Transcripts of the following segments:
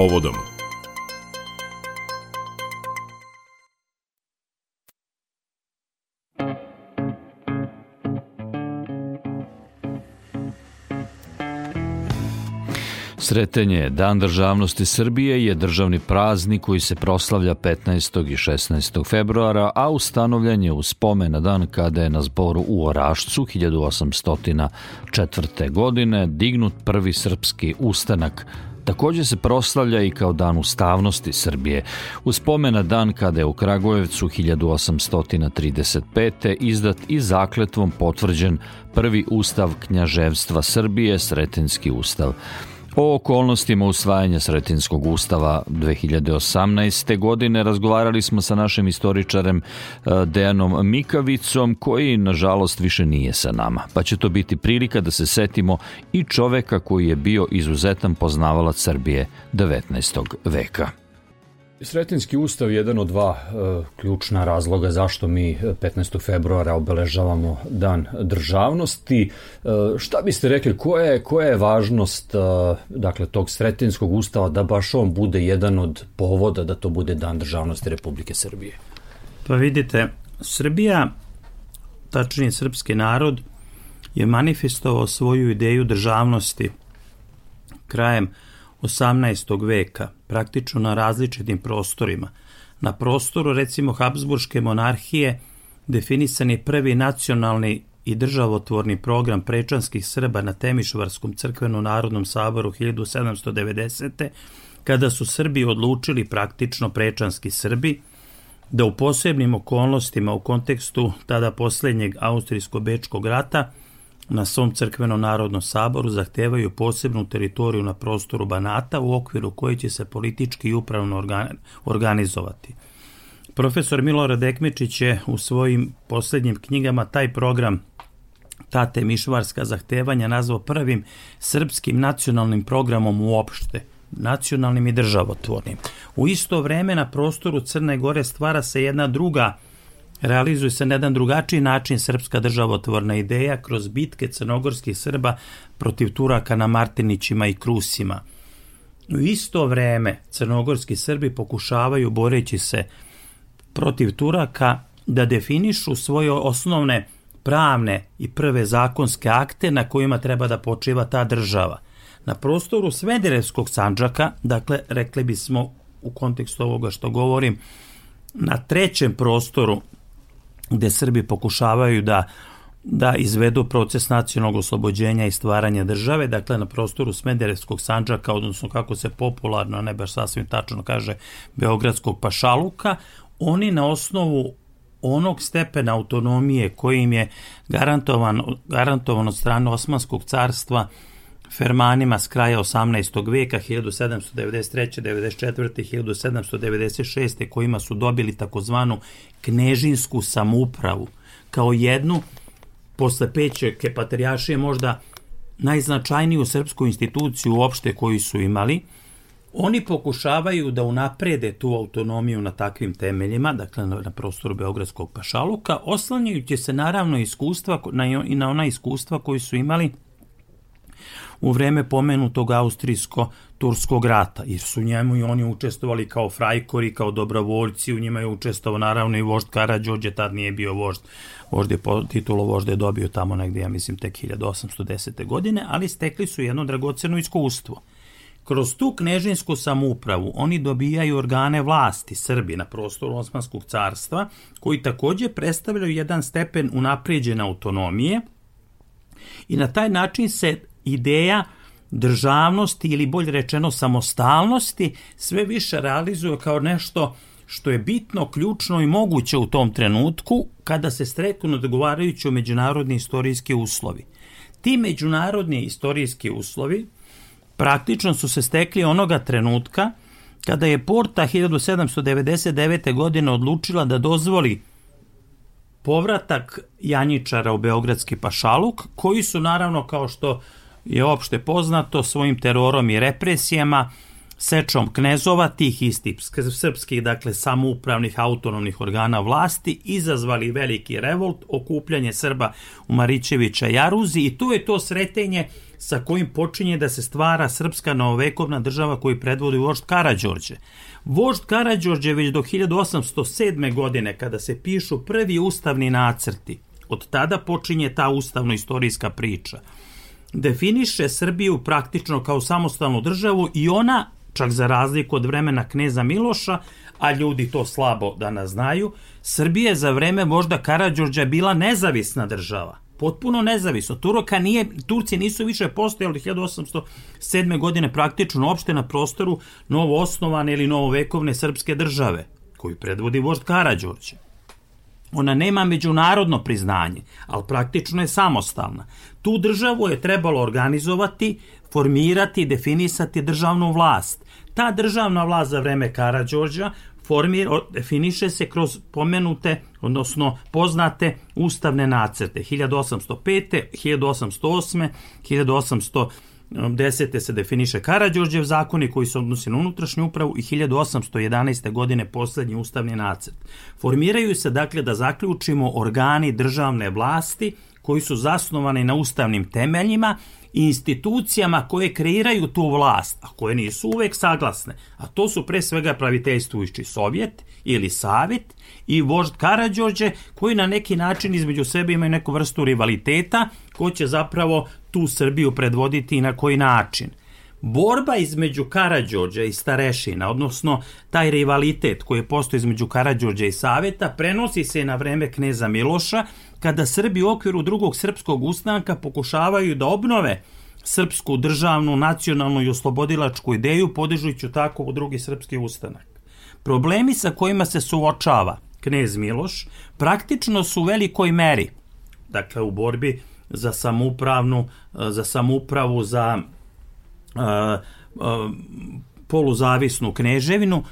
povodom. Sretenje Dan državnosti Srbije je državni praznik koji se proslavlja 15. i 16. februara, a ustanovljen je u spomen na dan kada je na zboru u Orašcu 1804. godine dignut prvi srpski ustanak Takođe se proslavlja i kao dan ustavnosti Srbije. U spomena dan kada je u Kragujevcu 1835. izdat i zakletvom potvrđen prvi ustav knjaževstva Srbije, Sretenski ustav. O okolnostima usvajanja Sretinskog ustava 2018. godine razgovarali smo sa našim istoričarem e, Dejanom Mikavicom, koji nažalost više nije sa nama. Pa će to biti prilika da se setimo i čoveka koji je bio izuzetan poznavalac Srbije 19. veka. Sretinski ustav je jedan od dva e, ključna razloga zašto mi 15. februara obeležavamo dan državnosti. E, šta biste rekli, koja je, koja je važnost e, dakle, tog Sretinskog ustava da baš on bude jedan od povoda da to bude dan državnosti Republike Srbije? Pa vidite, Srbija, tačnije srpski narod, je manifestovao svoju ideju državnosti krajem 18. veka, praktično na različitim prostorima. Na prostoru, recimo, Habsburške monarhije definisan je prvi nacionalni i državotvorni program prečanskih Srba na Temišvarskom crkvenom narodnom saboru 1790. kada su Srbi odlučili praktično prečanski Srbi da u posebnim okolnostima u kontekstu tada poslednjeg Austrijsko-Bečkog rata – na svom crkvenom narodnom saboru zahtevaju posebnu teritoriju na prostoru Banata u okviru koje će se politički i upravno organizovati. Profesor Milorad Ekmečić je u svojim poslednjim knjigama taj program Tate Mišvarska zahtevanja nazvao prvim srpskim nacionalnim programom uopšte, nacionalnim i državotvornim. U isto vreme na prostoru Crne Gore stvara se jedna druga realizuje se na jedan drugačiji način srpska državotvorna ideja kroz bitke crnogorskih Srba protiv Turaka na Martinićima i Krusima. U isto vreme crnogorski Srbi pokušavaju, boreći se protiv Turaka, da definišu svoje osnovne pravne i prve zakonske akte na kojima treba da počiva ta država. Na prostoru Svederevskog sanđaka, dakle, rekli bismo u kontekstu ovoga što govorim, na trećem prostoru gde Srbi pokušavaju da da izvedu proces nacionalnog oslobođenja i stvaranja države, dakle na prostoru Smederevskog sanđaka, odnosno kako se popularno, a ne baš sasvim tačno kaže, Beogradskog pašaluka, oni na osnovu onog stepena autonomije koji im je garantovan, garantovan od strane Osmanskog carstva Fermanima s kraja 18. veka 1793. 94. 1796. kojima su dobili takozvanu knežinsku samupravu kao jednu posle Pećeke patrijašije možda najznačajniju srpsku instituciju uopšte koju su imali, oni pokušavaju da unaprede tu autonomiju na takvim temeljima, dakle na, prostoru Beogradskog pašaluka, oslanjajući se naravno iskustva na, i na ona iskustva koji su imali u vreme pomenutog austrijsko-turskog rata, jer su njemu i oni učestvovali kao frajkori, kao dobrovoljci, u njima je učestvovao naravno i vožd Karadžođe, tad nije bio vožd, vožd je po titulu vožda je dobio tamo negde, ja mislim, tek 1810. godine, ali stekli su jedno dragoceno iskustvo. Kroz tu knežinsku samoupravu oni dobijaju organe vlasti Srbi na prostoru Osmanskog carstva, koji takođe predstavljaju jedan stepen unapređene autonomije i na taj način se ideja državnosti ili bolje rečeno samostalnosti sve više realizuje kao nešto što je bitno, ključno i moguće u tom trenutku kada se streknu dogovarajući međunarodni istorijski uslovi. Ti međunarodni istorijski uslovi praktično su se stekli onoga trenutka kada je Porta 1799. godine odlučila da dozvoli povratak Janjičara u Beogradski pašaluk, koji su naravno kao što je opšte poznato svojim terorom i represijama, sečom knezova, tih istih srpskih, dakle, samoupravnih autonomnih organa vlasti, izazvali veliki revolt, okupljanje Srba u Marićevića Jaruzi i tu je to sretenje sa kojim počinje da se stvara srpska novovekovna država koju predvodi vožd Karađorđe. Vožd Karađorđe već do 1807. godine, kada se pišu prvi ustavni nacrti, od tada počinje ta ustavno-istorijska priča, definiše Srbiju praktično kao samostalnu državu i ona, čak za razliku od vremena kneza Miloša, a ljudi to slabo danas znaju, Srbija za vreme vožda Karadžorđa bila nezavisna država. Potpuno nezavisno. Turoka nije, Turci nisu više postojali 1807. godine praktično uopšte na prostoru novo osnovane ili novovekovne srpske države, koju predvodi vožd Karadžorđe. Ona nema međunarodno priznanje, ali praktično je samostalna. Tu državu je trebalo organizovati, formirati, definisati državnu vlast. Ta državna vlast za vreme Karadžorđa formir, definiše se kroz pomenute, odnosno poznate ustavne nacrte 1805. 1808. 1800 10. se definiše Karadžorđev zakoni koji se odnosi na unutrašnju upravu i 1811. godine poslednji ustavni nacrt. Formiraju se dakle da zaključimo organi državne vlasti koji su zasnovani na ustavnim temeljima institucijama koje kreiraju tu vlast, a koje nisu uvek saglasne, a to su pre svega praviteljstvujući Sovjet ili Savet i vožd Karadžođe koji na neki način između sebe imaju neku vrstu rivaliteta ko će zapravo tu Srbiju predvoditi i na koji način. Borba između Karadžođa i Starešina, odnosno taj rivalitet koji je postoji između Karadžođa i Saveta, prenosi se na vreme kneza Miloša, kada Srbi u okviru drugog srpskog ustanka pokušavaju da obnove srpsku državnu, nacionalnu i oslobodilačku ideju, podižujući tako u drugi srpski ustanak. Problemi sa kojima se suočava knez Miloš praktično su u velikoj meri, dakle u borbi za samupravnu, za samupravu, za poluzavisnu kneževinu,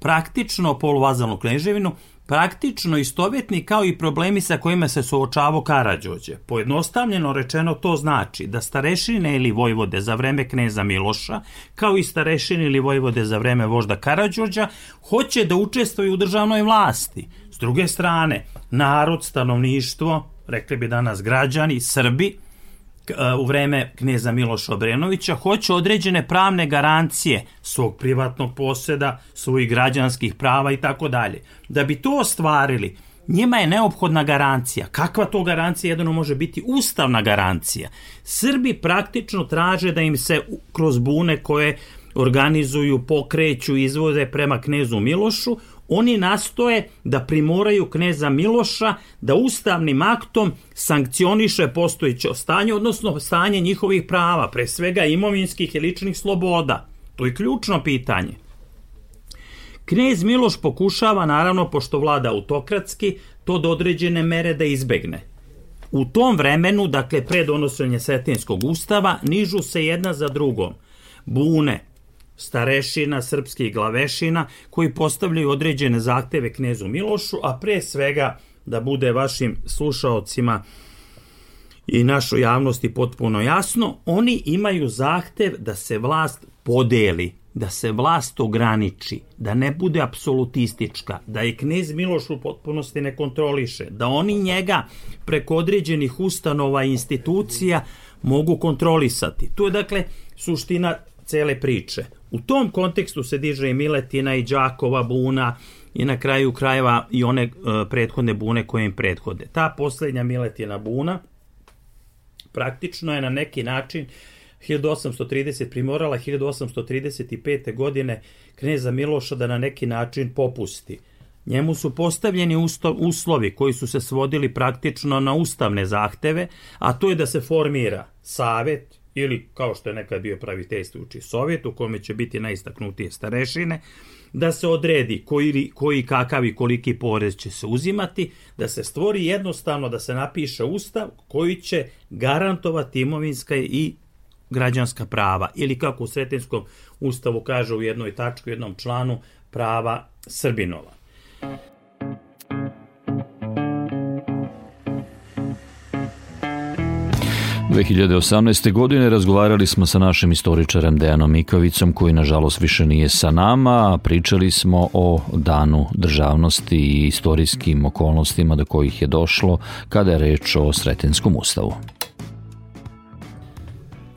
praktično poluvazalnu kneževinu, praktično istovetni kao i problemi sa kojima se suočavao Karadžođe. Pojednostavljeno rečeno to znači da starešine ili vojvode za vreme kneza Miloša, kao i starešine ili vojvode za vreme vožda Karadžođa, hoće da učestvuju u državnoj vlasti. S druge strane, narod, stanovništvo, rekli bi danas građani, Srbi, u vreme knjeza Miloša Obrenovića hoće određene pravne garancije svog privatnog poseda, svojih građanskih prava i tako dalje. Da bi to ostvarili, njima je neophodna garancija. Kakva to garancija jedino može biti? Ustavna garancija. Srbi praktično traže da im se kroz bune koje organizuju, pokreću, izvode prema knezu Milošu, oni nastoje da primoraju kneza Miloša da ustavnim aktom sankcioniše postojiće stanje, odnosno stanje njihovih prava, pre svega imovinskih i ličnih sloboda. To je ključno pitanje. Knez Miloš pokušava, naravno, pošto vlada autokratski, to do određene mere da izbegne. U tom vremenu, dakle, pre donosenja Setinskog ustava, nižu se jedna za drugom. Bune, starešina, srpskih glavešina, koji postavljaju određene zahteve knezu Milošu, a pre svega da bude vašim slušaocima i našoj javnosti potpuno jasno, oni imaju zahtev da se vlast podeli, da se vlast ograniči, da ne bude apsolutistička, da je knez Miloš u potpunosti ne kontroliše, da oni njega preko određenih ustanova i institucija mogu kontrolisati. Tu je dakle suština cele priče. U tom kontekstu se diže i Miletina i Đakova buna i na kraju krajeva i one uh, prethodne bune koje im prethode. Ta poslednja Miletina buna praktično je na neki način 1830 primorala 1835. godine kneza Miloša da na neki način popusti. Njemu su postavljeni uslovi koji su se svodili praktično na ustavne zahteve, a to je da se formira savet, ili kao što je nekad bio praviteljstvujući sovjet u kome će biti najistaknutije starešine, da se odredi koji, koji kakav i koliki porez će se uzimati, da se stvori jednostavno da se napiše ustav koji će garantovati imovinska i građanska prava ili kako u Sretinskom ustavu kaže u jednoj tačku, u jednom članu prava Srbinova. 2018. godine razgovarali smo sa našim istoričarem Dejanom Mikovicom koji nažalost više nije sa nama. Pričali smo o danu državnosti i istorijskim okolnostima do kojih je došlo kada je reč o Sretinskom ustavu.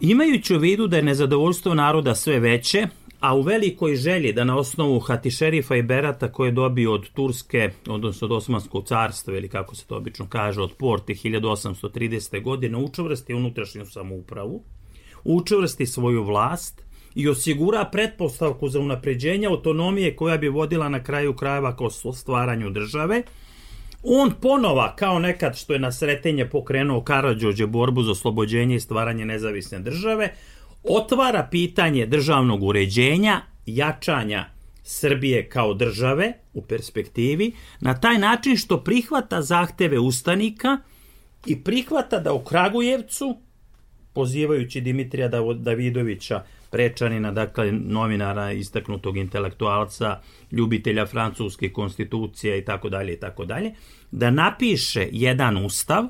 Imajući u vidu da je nezadovoljstvo naroda sve veće, a u velikoj želji da na osnovu Hatišerifa i Berata koje je dobio od Turske, odnosno od Osmanskog carstva ili kako se to obično kaže, od Porte 1830. godine, učvrsti unutrašnju samoupravu, učvrsti svoju vlast i osigura pretpostavku za unapređenje autonomije koja bi vodila na kraju krajeva kao stvaranju države, on ponova, kao nekad što je na sretenje pokrenuo Karadžođe borbu za oslobođenje i stvaranje nezavisne države, otvara pitanje državnog uređenja, jačanja Srbije kao države u perspektivi, na taj način što prihvata zahteve ustanika i prihvata da u Kragujevcu, pozivajući Dimitrija Davidovića, prečanina, dakle novinara, istaknutog intelektualca, ljubitelja francuske konstitucije i tako dalje i tako dalje, da napiše jedan ustav,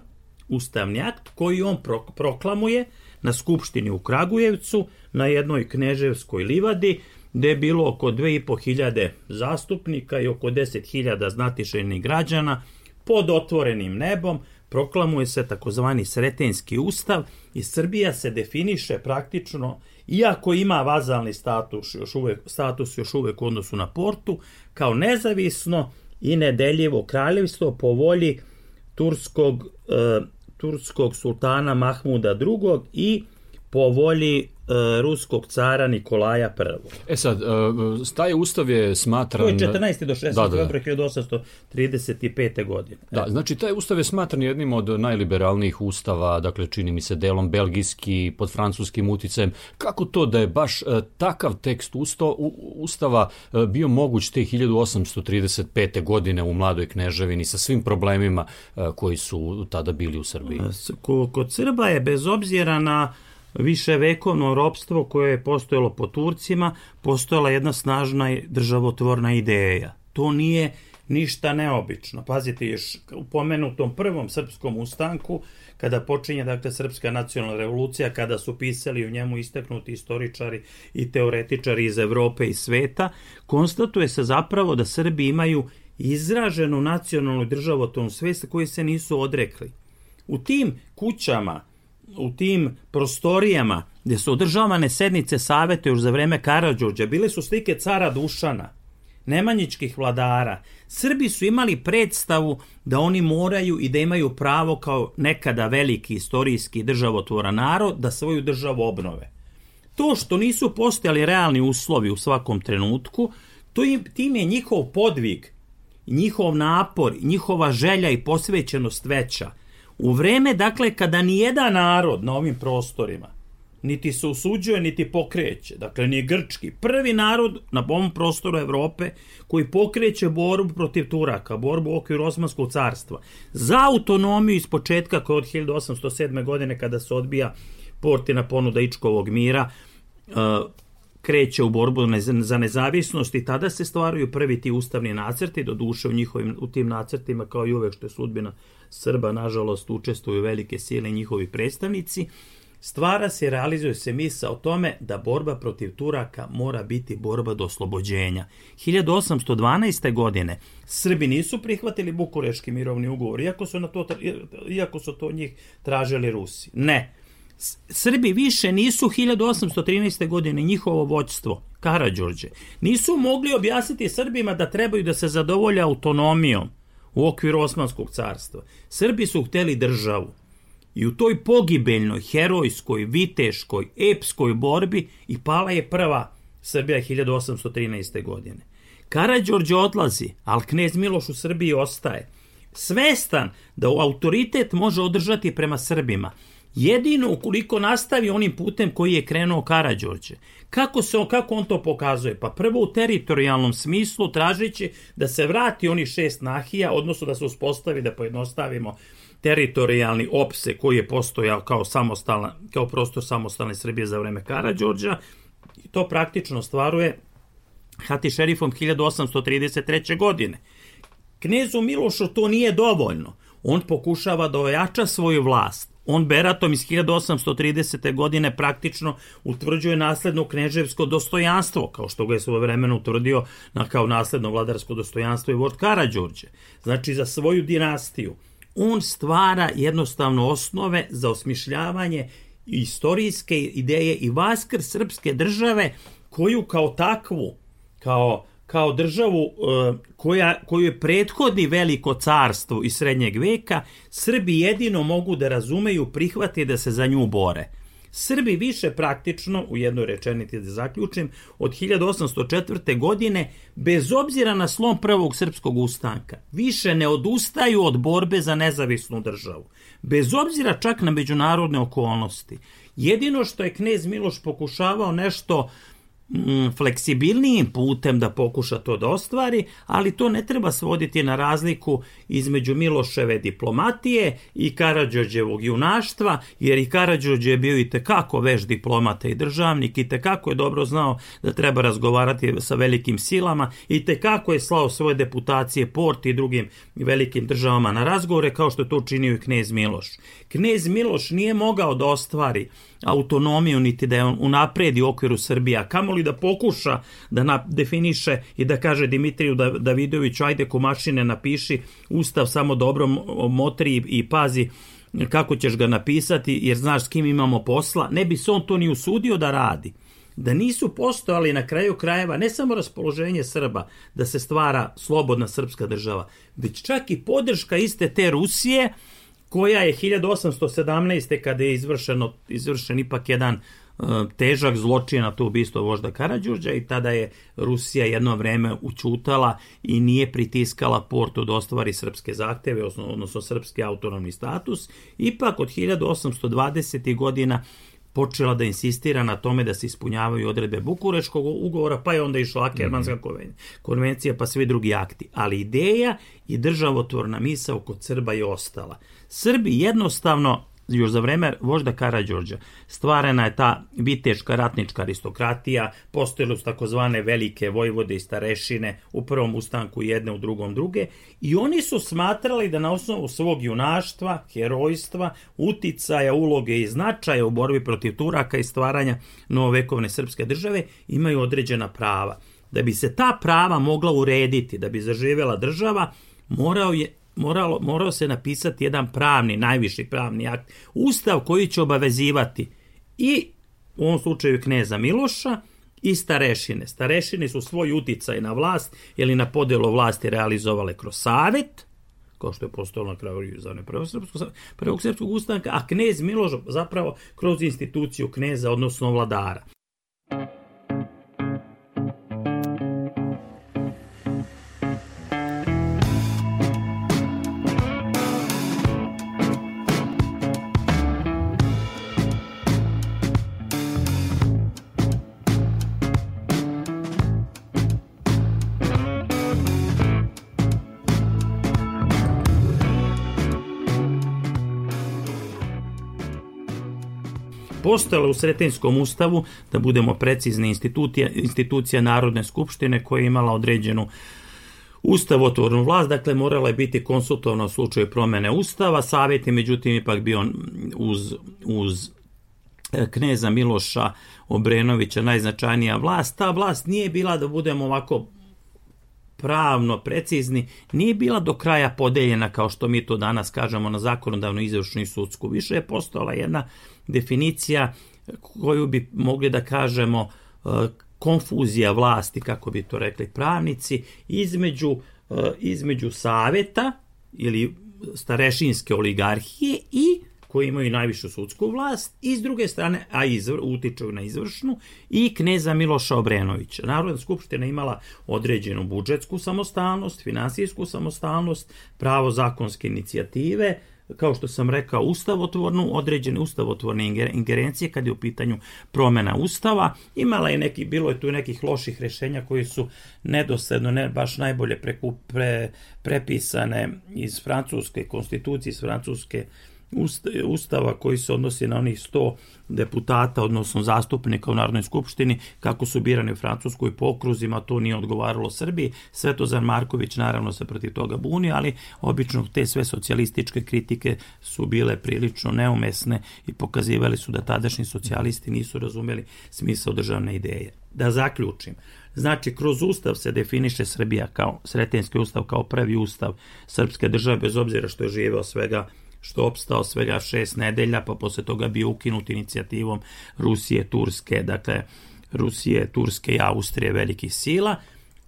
ustavni akt koji on proklamuje na Skupštini u Kragujevcu, na jednoj kneževskoj livadi, gde je bilo oko 2500 zastupnika i oko 10.000 znatišenih građana pod otvorenim nebom, proklamuje se takozvani Sretenski ustav i Srbija se definiše praktično, iako ima vazalni status još uvek, status još uvek u odnosu na portu, kao nezavisno i nedeljivo kraljevstvo po volji turskog, e, turskog sultana Mahmuda II i po volji ruskog cara Nikolaja I. E sad, e, taj ustav je smatran... To je 14. do 16. Da, da, da. 1835. godine. Da, znači taj ustav je smatran jednim od najliberalnijih ustava, dakle čini mi se delom belgijski, pod francuskim uticajem. Kako to da je baš e, takav tekst usto, ustava bio moguć te 1835. godine u mladoj kneževini sa svim problemima koji su tada bili u Srbiji? Kod Srba je bez obzira na više vekovno ropstvo koje je postojalo po Turcima, postojala jedna snažna državotvorna ideja. To nije ništa neobično. Pazite, još u pomenutom prvom srpskom ustanku, kada počinje dakle srpska nacionalna revolucija, kada su pisali u njemu istaknuti istoričari i teoretičari iz Evrope i sveta, konstatuje se zapravo da Srbi imaju izraženu nacionalnu državotvornu svest koji se nisu odrekli. U tim kućama u tim prostorijama gdje su održavane sednice savete još za vreme Karadžođa, bile su slike cara Dušana, nemanjičkih vladara. Srbi su imali predstavu da oni moraju i da imaju pravo kao nekada veliki istorijski državotvora narod da svoju državu obnove. To što nisu postojali realni uslovi u svakom trenutku, to im, tim je njihov podvig, njihov napor, njihova želja i posvećenost veća – U vreme, dakle, kada ni jedan narod na ovim prostorima niti se usuđuje, niti pokreće, dakle, ni grčki, prvi narod na ovom prostoru Evrope koji pokreće borbu protiv Turaka, borbu u okviru Osmanskog carstva, za autonomiju iz početka koja od 1807. godine kada se odbija portina ponuda Ičkovog mira, uh, kreće u borbu za nezavisnost i tada se stvaraju prvi ti ustavni nacrti, do duše u, njihovim, u tim nacrtima kao i uvek što je sudbina Srba, nažalost, učestvuju velike sile njihovi predstavnici, stvara se i realizuje se misa o tome da borba protiv Turaka mora biti borba do oslobođenja. 1812. godine Srbi nisu prihvatili Bukureški mirovni ugovor, iako su, na to, iako su to njih tražili Rusi. Ne. Srbi više nisu 1813. godine njihovo voćstvo, Karadžorđe, nisu mogli objasniti Srbima da trebaju da se zadovolja autonomijom, u okviru Osmanskog carstva. Srbi su hteli državu i u toj pogibeljnoj, herojskoj, viteškoj, epskoj borbi i pala je prva Srbija 1813. godine. Karadžorđe odlazi, ali knez Miloš u Srbiji ostaje. Svestan da autoritet može održati prema Srbima, jedino ukoliko nastavi onim putem koji je krenuo Karadžorđe. Kako, se, kako on to pokazuje? Pa prvo u teritorijalnom smislu tražeći da se vrati oni šest nahija, odnosno da se uspostavi, da pojednostavimo teritorijalni opse koji je postojao kao, samostalna, kao prostor samostalne Srbije za vreme Karadžorđa. I to praktično stvaruje Hati šerifom 1833. godine. Knezu Milošu to nije dovoljno. On pokušava da ojača svoju vlast On Beratom iz 1830. godine praktično utvrđuje nasledno kneževsko dostojanstvo, kao što ga je svoje vremeno utvrdio na kao nasledno vladarsko dostojanstvo i Vort Karadžorđe. Znači za svoju dinastiju. On stvara jednostavno osnove za osmišljavanje istorijske ideje i vaskr srpske države koju kao takvu, kao kao državu e, koja, koju je prethodni veliko carstvo iz srednjeg veka, Srbi jedino mogu da razumeju, prihvati da se za nju bore. Srbi više praktično, u jednoj rečenici da zaključim, od 1804. godine, bez obzira na slom prvog srpskog ustanka, više ne odustaju od borbe za nezavisnu državu. Bez obzira čak na međunarodne okolnosti. Jedino što je knez Miloš pokušavao nešto Mm, fleksibilnijim putem da pokuša to da ostvari, ali to ne treba svoditi na razliku između Miloševe diplomatije i Karadžođevog junaštva, jer i Karadžođe je bio i tekako veš diplomata i državnik i tekako je dobro znao da treba razgovarati sa velikim silama i tekako je slao svoje deputacije Porti i drugim velikim državama na razgovore kao što to učinio i knez Miloš. Knez Miloš nije mogao da ostvari autonomiju niti da je on unapredi okviru Srbija, kamoli da pokuša da na, definiše i da kaže Dimitriju da, Davidoviću ajde komašine napiši ustav samo dobro motri i, i pazi kako ćeš ga napisati jer znaš s kim imamo posla, ne bi se on to ni usudio da radi. Da nisu postojali na kraju krajeva ne samo raspoloženje Srba da se stvara slobodna srpska država, već čak i podrška iste te Rusije koja je 1817. kada je izvršeno, izvršen ipak jedan uh, težak zločin na to ubistvo vožda Karadžuđa i tada je Rusija jedno vreme učutala i nije pritiskala Porto da ostvari srpske zahteve, odnosno srpski autonomni status. Ipak od 1820. godina počela da insistira na tome da se ispunjavaju odredbe Bukureškog ugovora, pa je onda išla Akermanska mhm. konvencija, pa svi drugi akti. Ali ideja i državotvorna misa kod Srba je ostala. Srbi jednostavno još za vreme vožda Karadžorđa stvarena je ta viteška ratnička aristokratija, postojile su takozvane velike vojvode i starešine u prvom ustanku jedne, u drugom druge i oni su smatrali da na osnovu svog junaštva, herojstva, uticaja, uloge i značaja u borbi protiv Turaka i stvaranja novovekovne srpske države imaju određena prava. Da bi se ta prava mogla urediti, da bi zaživela država, morao je moralo, morao se napisati jedan pravni, najviši pravni akt, ustav koji će obavezivati i u ovom slučaju kneza Miloša i starešine. Starešine su svoj uticaj na vlast ili na podelo vlasti realizovale kroz savet, kao što je postojalo na kraju za prvog srpskog, prvog srpskog ustanka, a knez Miloš zapravo kroz instituciju kneza, odnosno vladara. Postojala u Sretinskom ustavu, da budemo precizni, institucija, institucija Narodne skupštine koja je imala određenu ustavotvornu vlast, dakle morala je biti konsultovana u slučaju promene ustava, savjet je međutim ipak bio uz, uz e, kneza Miloša Obrenovića najznačajnija vlast. Ta vlast nije bila da budemo ovako pravno precizni, nije bila do kraja podeljena kao što mi to danas kažemo na zakonodavnu izvršnu i sudsku. Više je postojala jedna definicija koju bi mogli da kažemo e, konfuzija vlasti, kako bi to rekli pravnici, između, e, između saveta ili starešinske oligarhije i koji imaju najvišu sudsku vlast i s druge strane, a izvr, utiču na izvršnu, i kneza Miloša Obrenovića. Narodna skupština imala određenu budžetsku samostalnost, finansijsku samostalnost, pravo zakonske inicijative, kao što sam rekao, ustavotvornu, određene ustavotvorne ingerencije kad je u pitanju promena ustava. Imala je neki, bilo je tu nekih loših rešenja koji su nedosledno, ne baš najbolje preku, pre, prepisane iz francuske konstitucije, iz francuske ustava koji se odnosi na onih 100 deputata, odnosno zastupnika u Narodnoj skupštini, kako su birani u Francuskoj pokruzima, to nije odgovaralo Srbiji. Svetozar Marković naravno se protiv toga buni, ali obično te sve socijalističke kritike su bile prilično neumesne i pokazivali su da tadašnji socijalisti nisu razumeli smisao državne ideje. Da zaključim, Znači, kroz ustav se definiše Srbija kao sretenski ustav, kao prvi ustav srpske države, bez obzira što je živeo svega što opstao svega šest nedelja, pa posle toga bio ukinut inicijativom Rusije, Turske, dakle Rusije, Turske i Austrije velikih sila.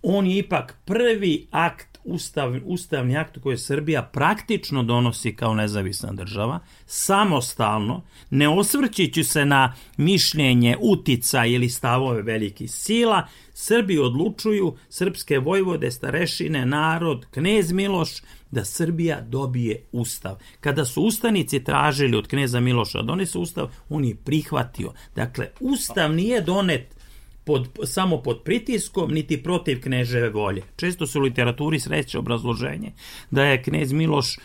On je ipak prvi akt ustav, ustavni akt koji Srbija praktično donosi kao nezavisna država, samostalno, ne osvrćići se na mišljenje, utica ili stavove velikih sila, Srbi odlučuju, srpske vojvode, starešine, narod, knez Miloš, da Srbija dobije ustav. Kada su ustanici tražili od kneza Miloša da donese ustav, on je prihvatio. Dakle, ustav nije donet pod, samo pod pritiskom, niti protiv kneževe volje. Često se u literaturi sreće obrazloženje da je knez Miloš e,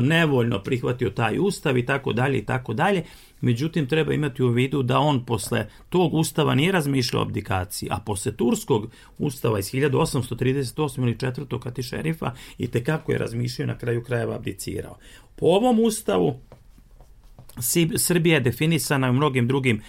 nevoljno prihvatio taj ustav i tako dalje i tako dalje. Međutim, treba imati u vidu da on posle tog ustava nije razmišljao o abdikaciji, a posle turskog ustava iz 1838 ili 4. kati šerifa i tekako je razmišljao na kraju krajeva abdicirao. Po ovom ustavu Srbija je definisana u mnogim drugim e,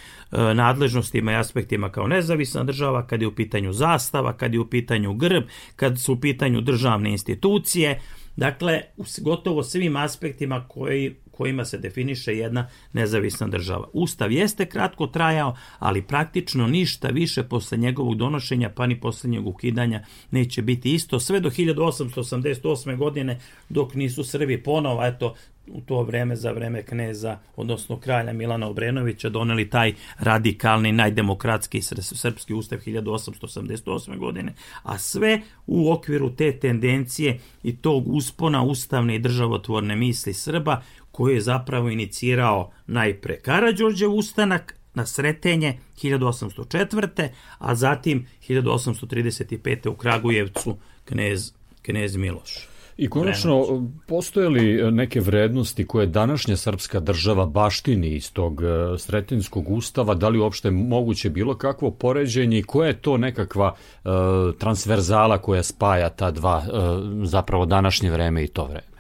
nadležnostima i aspektima kao nezavisna država, kad je u pitanju zastava, kad je u pitanju grb, kad su u pitanju državne institucije, dakle, u gotovo svim aspektima koji, kojima se definiše jedna nezavisna država. Ustav jeste kratko trajao, ali praktično ništa više posle njegovog donošenja, pa ni poslednjeg ukidanja neće biti isto, sve do 1888. godine, dok nisu Srbi ponovo, eto, u to vreme za vreme kneza, odnosno kralja Milana Obrenovića, doneli taj radikalni, najdemokratski srpski ustav 1888. godine, a sve u okviru te tendencije i tog uspona ustavne i državotvorne misli Srba, koji je zapravo inicirao najpre Karadžorđev ustanak, na Sretenje 1804. a zatim 1835. u Kragujevcu knez, knez Miloš. I konačno, postoje li neke vrednosti koje današnja srpska država baštini iz tog e, Sretenskog ustava, da li uopšte moguće bilo kakvo poređenje i koja je to nekakva uh, transverzala koja spaja ta dva uh, zapravo današnje vreme i to vreme?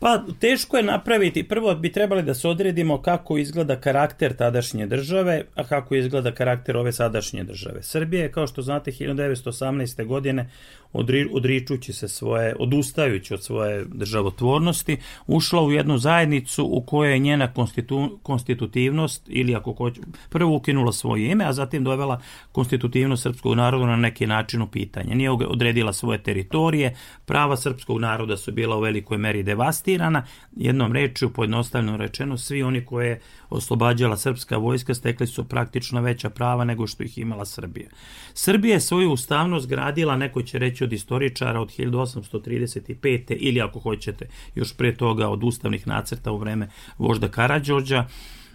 Pa teško je napraviti, prvo bi trebali da se odredimo kako izgleda karakter tadašnje države, a kako izgleda karakter ove sadašnje države. Srbija je, kao što znate, 1918. godine odri, odričući se svoje, odustajući od svoje državotvornosti, ušla u jednu zajednicu u kojoj je njena konstitu, konstitutivnost, ili ako hoće, prvo ukinula svoje ime, a zatim dovela konstitutivnost srpskog naroda na neki način u pitanje. Nije odredila svoje teritorije, prava srpskog naroda su bila u velikoj meri devastirana, jednom rečju, pojednostavljeno rečeno, svi oni koje oslobađala srpska vojska stekli su praktično veća prava nego što ih imala Srbija. Srbija je svoju ustavnost gradila, neko će reći od istoričara, od 1835. ili ako hoćete još pre toga od ustavnih nacrta u vreme vožda Karadžođa,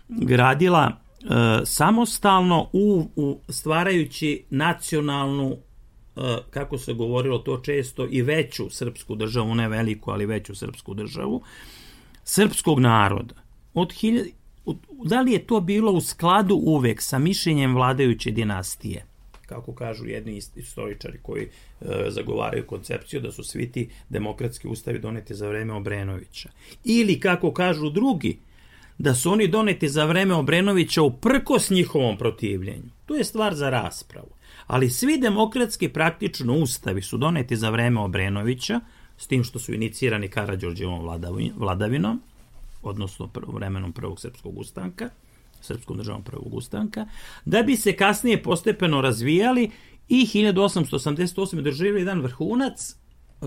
gradila e, samostalno u, u stvarajući nacionalnu e, kako se govorilo to često i veću srpsku državu, ne veliku, ali veću srpsku državu, srpskog naroda. Od da li je to bilo u skladu uvek sa mišljenjem vladajuće dinastije? Kako kažu jedni istoričari koji e, zagovaraju koncepciju da su svi ti demokratski ustavi doneti za vreme Obrenovića. Ili kako kažu drugi, da su oni doneti za vreme Obrenovića uprko s njihovom protivljenju. To je stvar za raspravu. Ali svi demokratski praktično ustavi su doneti za vreme Obrenovića, s tim što su inicirani Karadžorđevom vladavinom, odnosno vremenom prvog srpskog ustanka, srpskom državom prvog ustanka, da bi se kasnije postepeno razvijali i 1888. doživjeli jedan vrhunac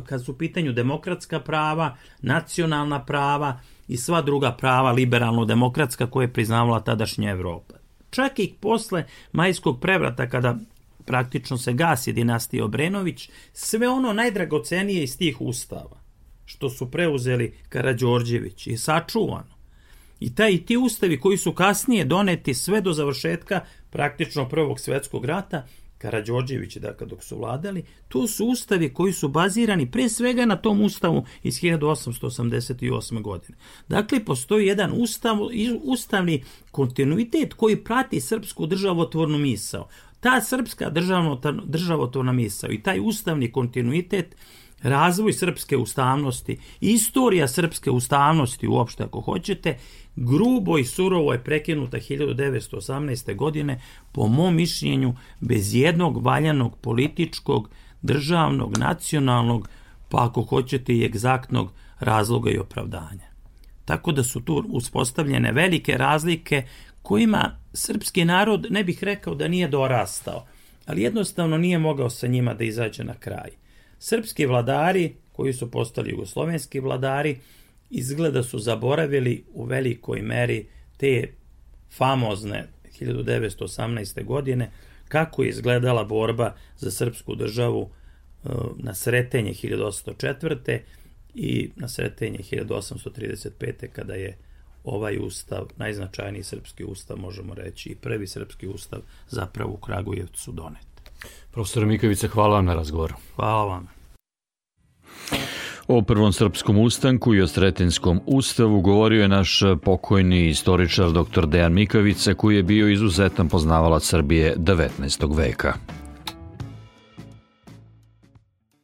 kad su u pitanju demokratska prava, nacionalna prava i sva druga prava liberalno-demokratska koje je priznavala tadašnja Evropa. Čak i posle majskog prevrata kada praktično se gasi dinastija Obrenović, sve ono najdragocenije iz tih ustava, što su preuzeli Karađorđević i sačuvano, I taj ti ustavi koji su kasnije doneti sve do završetka praktično Prvog svetskog rata, Karadžorđević, dakle, dok su vladali, to su ustavi koji su bazirani pre svega na tom ustavu iz 1888. godine. Dakle, postoji jedan ustav, ustavni kontinuitet koji prati srpsku državotvornu misao. Ta srpska državno, državotvorna misao i taj ustavni kontinuitet razvoj srpske ustavnosti, istorija srpske ustavnosti uopšte ako hoćete, grubo i surovo je prekinuta 1918. godine, po mom mišljenju, bez jednog valjanog političkog, državnog, nacionalnog, pa ako hoćete i egzaktnog razloga i opravdanja. tako da su tu uspostavljene velike razlike kojima srpski narod ne bih rekao da nije dorastao, ali jednostavno nije mogao sa njima da izađe na kraj. Srpski vladari, koji su postali jugoslovenski vladari, izgleda su zaboravili u velikoj meri te famozne 1918. godine kako je izgledala borba za srpsku državu e, na sretenje 1804. i na sretenje 1835. kada je ovaj ustav, najznačajniji srpski ustav, možemo reći, i prvi srpski ustav zapravo u Kragujevcu donet. Profesor Mikovice, hvala vam na razgovoru. Hvala vam. O prvom srpskom ustanku i o Sretinskom ustavu govorio je naš pokojni istoričar dr. Dejan Mikavica koji je bio izuzetan poznavalac Srbije 19. veka.